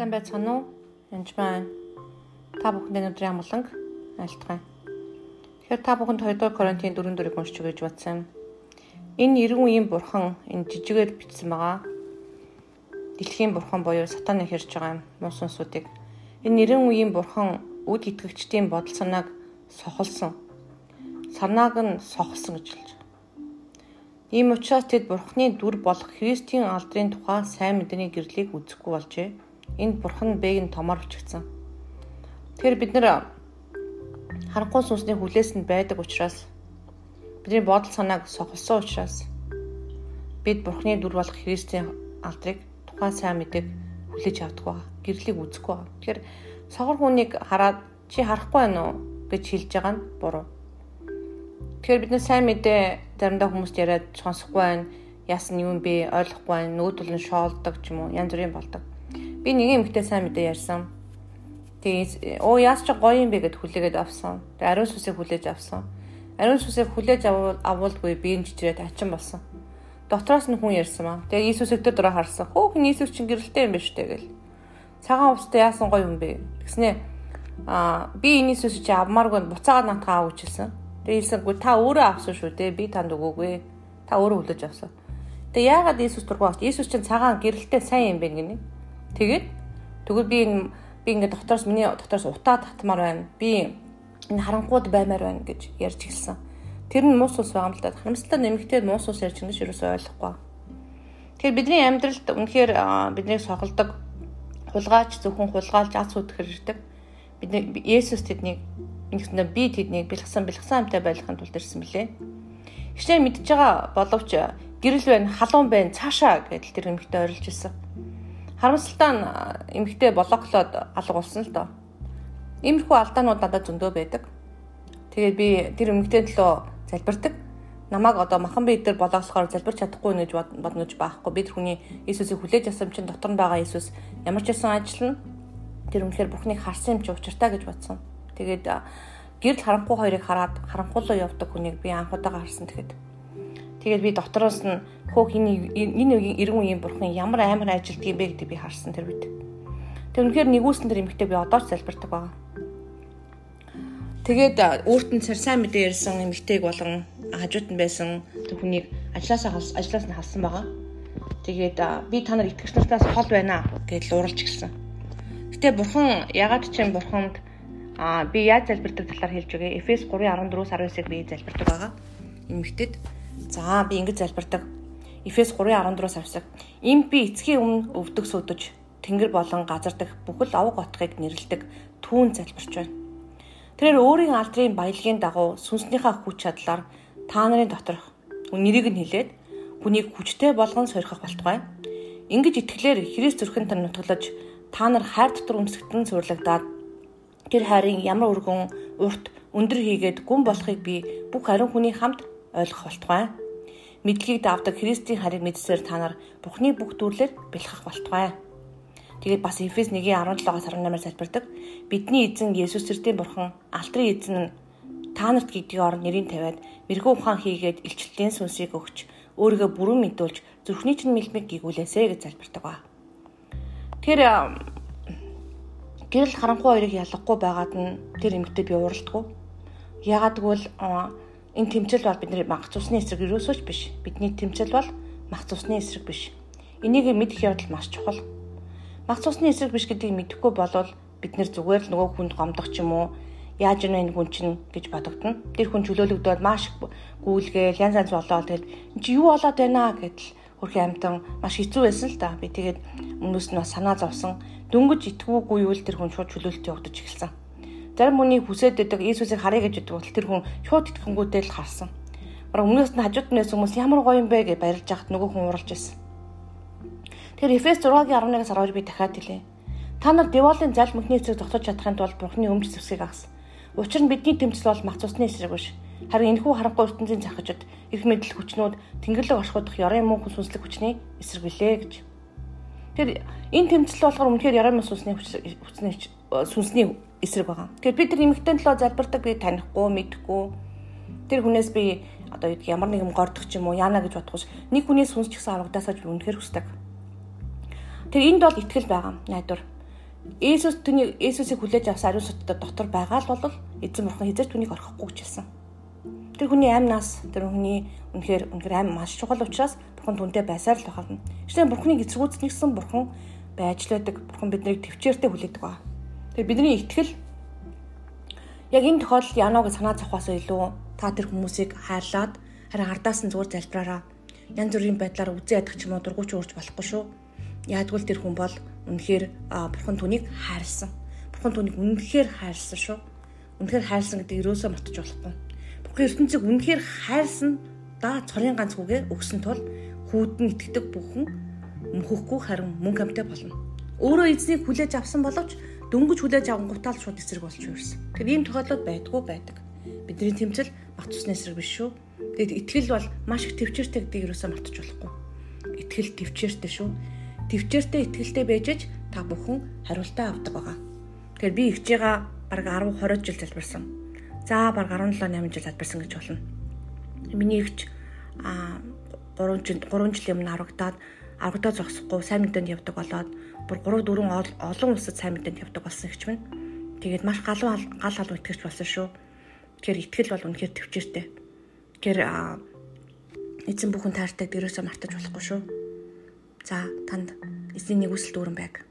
Сайн байцгаана уу? Энд байна. Та бүхэнд өнөөдрийн амгаланг айлтгая. Тэгэхээр та бүхэнд 2 дугаар Коринтын 4 дөрөв уншиж өгье гэж бодсон. Энэ эргэн үеийн бурхан энэ жижигээр бичсэн байгаа. Дэлхийн бурхан буюу сатаны хэрж байгаа муусансуудыг энэ эргэн үеийн бурхан үд итгэгчдийн бодол санааг сохолсон. Санааг нь сохолсон гэж хэлж Ийм учраас тэд Бурхны дүр болох Христийн алдрын тухай сайн мэдээний гэрлийг үзэхгүй болжээ. Энд Бурхан бээг нь томор бичигдсэн. Тэгэхээр бид нэр харанхуй сүнсний хүлээс нь байдаг учраас бидний бодол санааг сохолсон учраас бид Бурхны дүр болох Христийн алдрыг тухайн сайн мэдээг хүлээж авдаг ба гэрлийг үзэхгүй ба. Тэгэхээр согор хүнийг хараад чи харахгүй байна уу гэж хэлж байгаа нь буруу. Тэгэхээр бид нар сайн мэдээ заримдаа хүмүүст яриад сонсохгүй байна. Яасан юм бэ? Ойлгохгүй байна. Нүүдэл нь шоолдог ч юм уу. Янз бүрийн болдог. Би нэг эмэгтэй сайн мэдээ ярьсан. Тэгээ оо яас ч гоё юм бэ гэд хүлээгээд авсан. Тэгээ ариун сүсийг хүлээж авсан. Ариун сүсийг хүлээж авуулгүй би энэ чичрээд ачин болсон. Дотроос нь хүн ярьсан маа. Тэгээ Иесус өдөр дөрөө харсан. Хөөхн Иесус чинь гэрэлтэй юм шүү дээ гэл. Цагаан устай яасан гоё юм бэ? Тэгснэ аа би энэ Иесус чи авмааргүй буцаагаад натгаа авчихсан. Тэгээ хэлсэнгүй та өөрөө авсан шүү дээ. Би танд өгөөгүй. Та өөрөө хүлээж авсан. Тэгээ яагаад Иесус дургу авч? Иесус чинь цагаан гэрэлтэй сайн юм бэ гинэ. Тэгээд тэгвэл би энэ би ингээд доктороос миний доктороос утаа татмаар байна. Би энэ харанхууд баймаар байна гэж ярьж эхэлсэн. Тэр нь муус ус байгаа юм л да. Харамсалтай нэмэгтэй муус ус ярьж ингэж юусоо ойлгохгүй. Тэгэхээр бидний амьдралд үнэхээр биднийг сохолдог хулгайч зөвхөн хулгайлж аз үтгэр ирдэг. Бид Есүс тэднийг Ингэснээр би тэднийг бэлгсэн бэлгсэн амтай байлгахын тулд ирсэн мөлий. Хичээ мэдж байгаа боловч гэрэл байна, халуун байна, цаашаа гэдэл тэр эмэгтэй орилж ирсэн. Харамсалтай нь эмэгтэй блоклоод алга болсон л доо. Иймэрхүү алдаанууд надад зөндөө байдаг. Тэгээд би тэр эмэгтэй төлөө залбирдаг. Намайг одоо махан би дээр болоосохоор залбирч чадахгүй нэж боднож байхгүй. Би тэр хүний Иесусыг хүлээж авсан чинь дотор нь байгаа Иесус ямар ч байсан ажиллана. Тэр үнэхээр Бурхныг харсан юм чи учиртай гэж бодсон. Тэгээд гэрэл харанхуй хоёрыг хараад харанхуулуу явдаг хүнийг би анхудаага харсан тэгэхэд. Тэгээд би дотроос нь хөөх энэ энэ үеийн эргэн үеийн бурхан ямар амар ажилтг юм бэ гэдэг би харсан тэр үед. Тэг үнэхээр нэгүүлсэн тэр эмэгтэй би одоо ч залбирдаг байгаа. Тэгээд өөрт нь сайн мэдээ ярьсан эмэгтэйг болгон хажууд нь байсан тэр хүнийг ажилласаа ажиллаас нь халсан байгаа. Тэгээд би та нар итгэгч нартаас хол байна гэж лууралж гисэн. Гэтэ бурхан ягаад ч юм бурханд Аа би яаж залбирдаг талаар хэлж өгье. Эфес 3:14-с 19-ыг би залбирдаг байгаа. Эмэгтэд. За би ингэж залбирдаг. Эфес 3:14-с 19. Им би эцгийн өмнө өвдөг сүдэж тэнгэр болон газар дэх бүхэл авг отхыг нэрлдэг түүн залбирч байна. Тэрээр өөрийн алдрын баялагын дагуу сүнснийхаа хүч чадлаар та нарын доторх нэрийг нь хэлээд хүнийг хүчтэй болгон сорих болтугай. Ингэж итгэлээр Христ зүрхэн тань нутглаж та нар хайр дотор өмсгдэн суйрлагдаад Тэр хайрын ямар өргөн урт өндөр хийгээд гүн болохыг би бүх ариун хүний хамт ойлгох болтугай. Мэдлэгийг давдаг Христийн харийг мэдсээр та нар Бурхны бүх дүрлээр бэлхэх болтугай. Тэгээд бас Эфес 1:17-аас 18-аар залбирдаг. Бидний эзэн Есүс Христийн Бурхан алтрын эзэн нь та нарт гэдгийг орон нэрийн тавиад мэрэгүү ухаан хийгээд илчлэлийн сүнсийг өгч өөрийгөө бүрэн мэдүүлж зүрхний чинь мэлмиг гигүүлээсэ гэж залбирдаг ба. Тэр Гэрэл харанхуй хоёрыг ялгахгүй байгаад нь тэр эмэгтэй би уралдаггүй. Ягаад гэвэл энэ тэмцэл бол бидний мах цусны эсрэг юусооч биш. Бидний тэмцэл бол мах цусны эсрэг биш. Энийг мэдэх явдал маш чухал. Мах цусны эсрэг биш гэдгийг мэдэхгүй болвол бид нэр зүгээр л нөгөө хүнд гомдох ч юм уу яаж ийнэ энэ хүн чинь гэж бодогдно. Тэр хүн чөлөөлөгдөд маш гүйлгээл янз янз болоо тэгэл эн чи юу болоод байна гэдэл хөрхийн амтан маш хэцүү байсан л да. Би тэгээд өмнөөс нь бас санаа зовсон дөнгөж итгүүгүй юу л тэр хүн шууд чөлөөлт явагдаж эхэлсэн. Зарим хүний хүсээд байдаг Иесусыг харъя гэж боддог бол тэр хүн шууд итгэнгүүтэй л харсан. Бараг өмнөөс нь хажууд нь хүмүүс ямар гоё юм бэ гэж барилж яхад нөгөө хүн уралж байсан. Тэр Эфес 6-гийн 11-аас 12 би дахиад хэлээ. Та нар Деволын зал мөхний эсрэг зогсож чадахын тулд Бурхны өмч зэвсгийг агс. Учир нь бидний тэмцэл бол мах цусны эсрэг биш. Харин энэхүү харанхуй ертөнцийн захижид их мэдл хүчнүүд тэнгэрлэг оршуудах ёрын мөнх сүнслэг хүчний эсрэг билээ гэж. Тэгэхээр энэ тэмцэл болохоор үнэхээр ярам сүнсний хүчний сүнсний эсрэг байгаа. Тэгэхээр бид нар эмэгтэй төлөө залбирдаг би танихгүй, мэдэхгүй. Тэр хүнээс би одоо ямар нэгэн гордох ч юм уу яана гэж бодохш нэг хүний сүнс ч гэсэн аврагдаасаа үнэхээр хүсдэг. Тэр энд бол итгэл байгаа найдвар. Иесус түүний Иесусыг хүлээж авсан ариун сүтдээ дотор байгаа л бол эзэн бурхан хизээч түүнийг орхихгүй гэжэлсэн. Тэр хүний амьнаас тэр хүний үнэхээр үнэхээр аим маш чухал учраас бурхан түнтэй байсаар л байна. Гэхдээ бурханыг эцрүүцнэгсэн бурхан байж л байдаг. Бурхан биднийг төвчээртэй хүлээдэг ба. Тэгээ бидний итгэл яг энэ тохиолдолд яанаа гэж санаа зовхоосоо илүү та тэр хүмүүсийг хайрлаад харин ардаас нь зүгээр залбираараа янз бүрийн байдлаар үзэн ядах ч юм уу дургуйч уурж болохгүй шүү. Яадгүй тэр хүн бол үнэхээр бурхан түүнийг хайрлсан. Бурхан түүнийг үнэхээр хайрлсан шүү. Үнэхээр хайрлсан гэдэг ерөөсөө мартаж болохгүй. Бурхан ертөнцийг үнэхээр хайрлсан да цорын ганц хүүгээ өгсөн тул хүүд нь итгэдэг бүхэн мөхөхгүй харин мөнгө амтай болно. Өөрөө эзнийг хүлээж авсан боловч дөнгөж хүлээж авангуутаа л шууд эсрэг болж юурсан. Тэр ийм тохиолдол байдгүй байдаг. Бидний тэмцэл бат цусны эсрэг биш шүү. Тэгэд итгэл бол маш их төвчээртэй гэдгийг юусаа мартаж болохгүй. Итгэл төвчээртэй шүү. Төвчээртэй итгэлтэй байжж та бүхэн хариултаа авдаг байгаа. Тэгэхээр би ихжээга бараг 10 20 жил залбирсан. За бараг 17 8 жил залбирсан гэж болно. Миний ихч а 3 жил 3 жилийн өмнө аврагдаад аврагдаа зогсохгүй сайн мэдээнд явдаг болоод бүр 3 4 олон улсад сайн мэдээнд явдаг болсон гэж байна. Тэгээд маш галуу гал халуун итгэж болсон шүү. Тэгэхээр итгэл бол үнэхээр төвчээртэй. Тэгэхээр эзэн бүхэн таартай дээрөөсөө мартаж болохгүй шүү. За танд эзний нэг үсэл дүүрэн байг.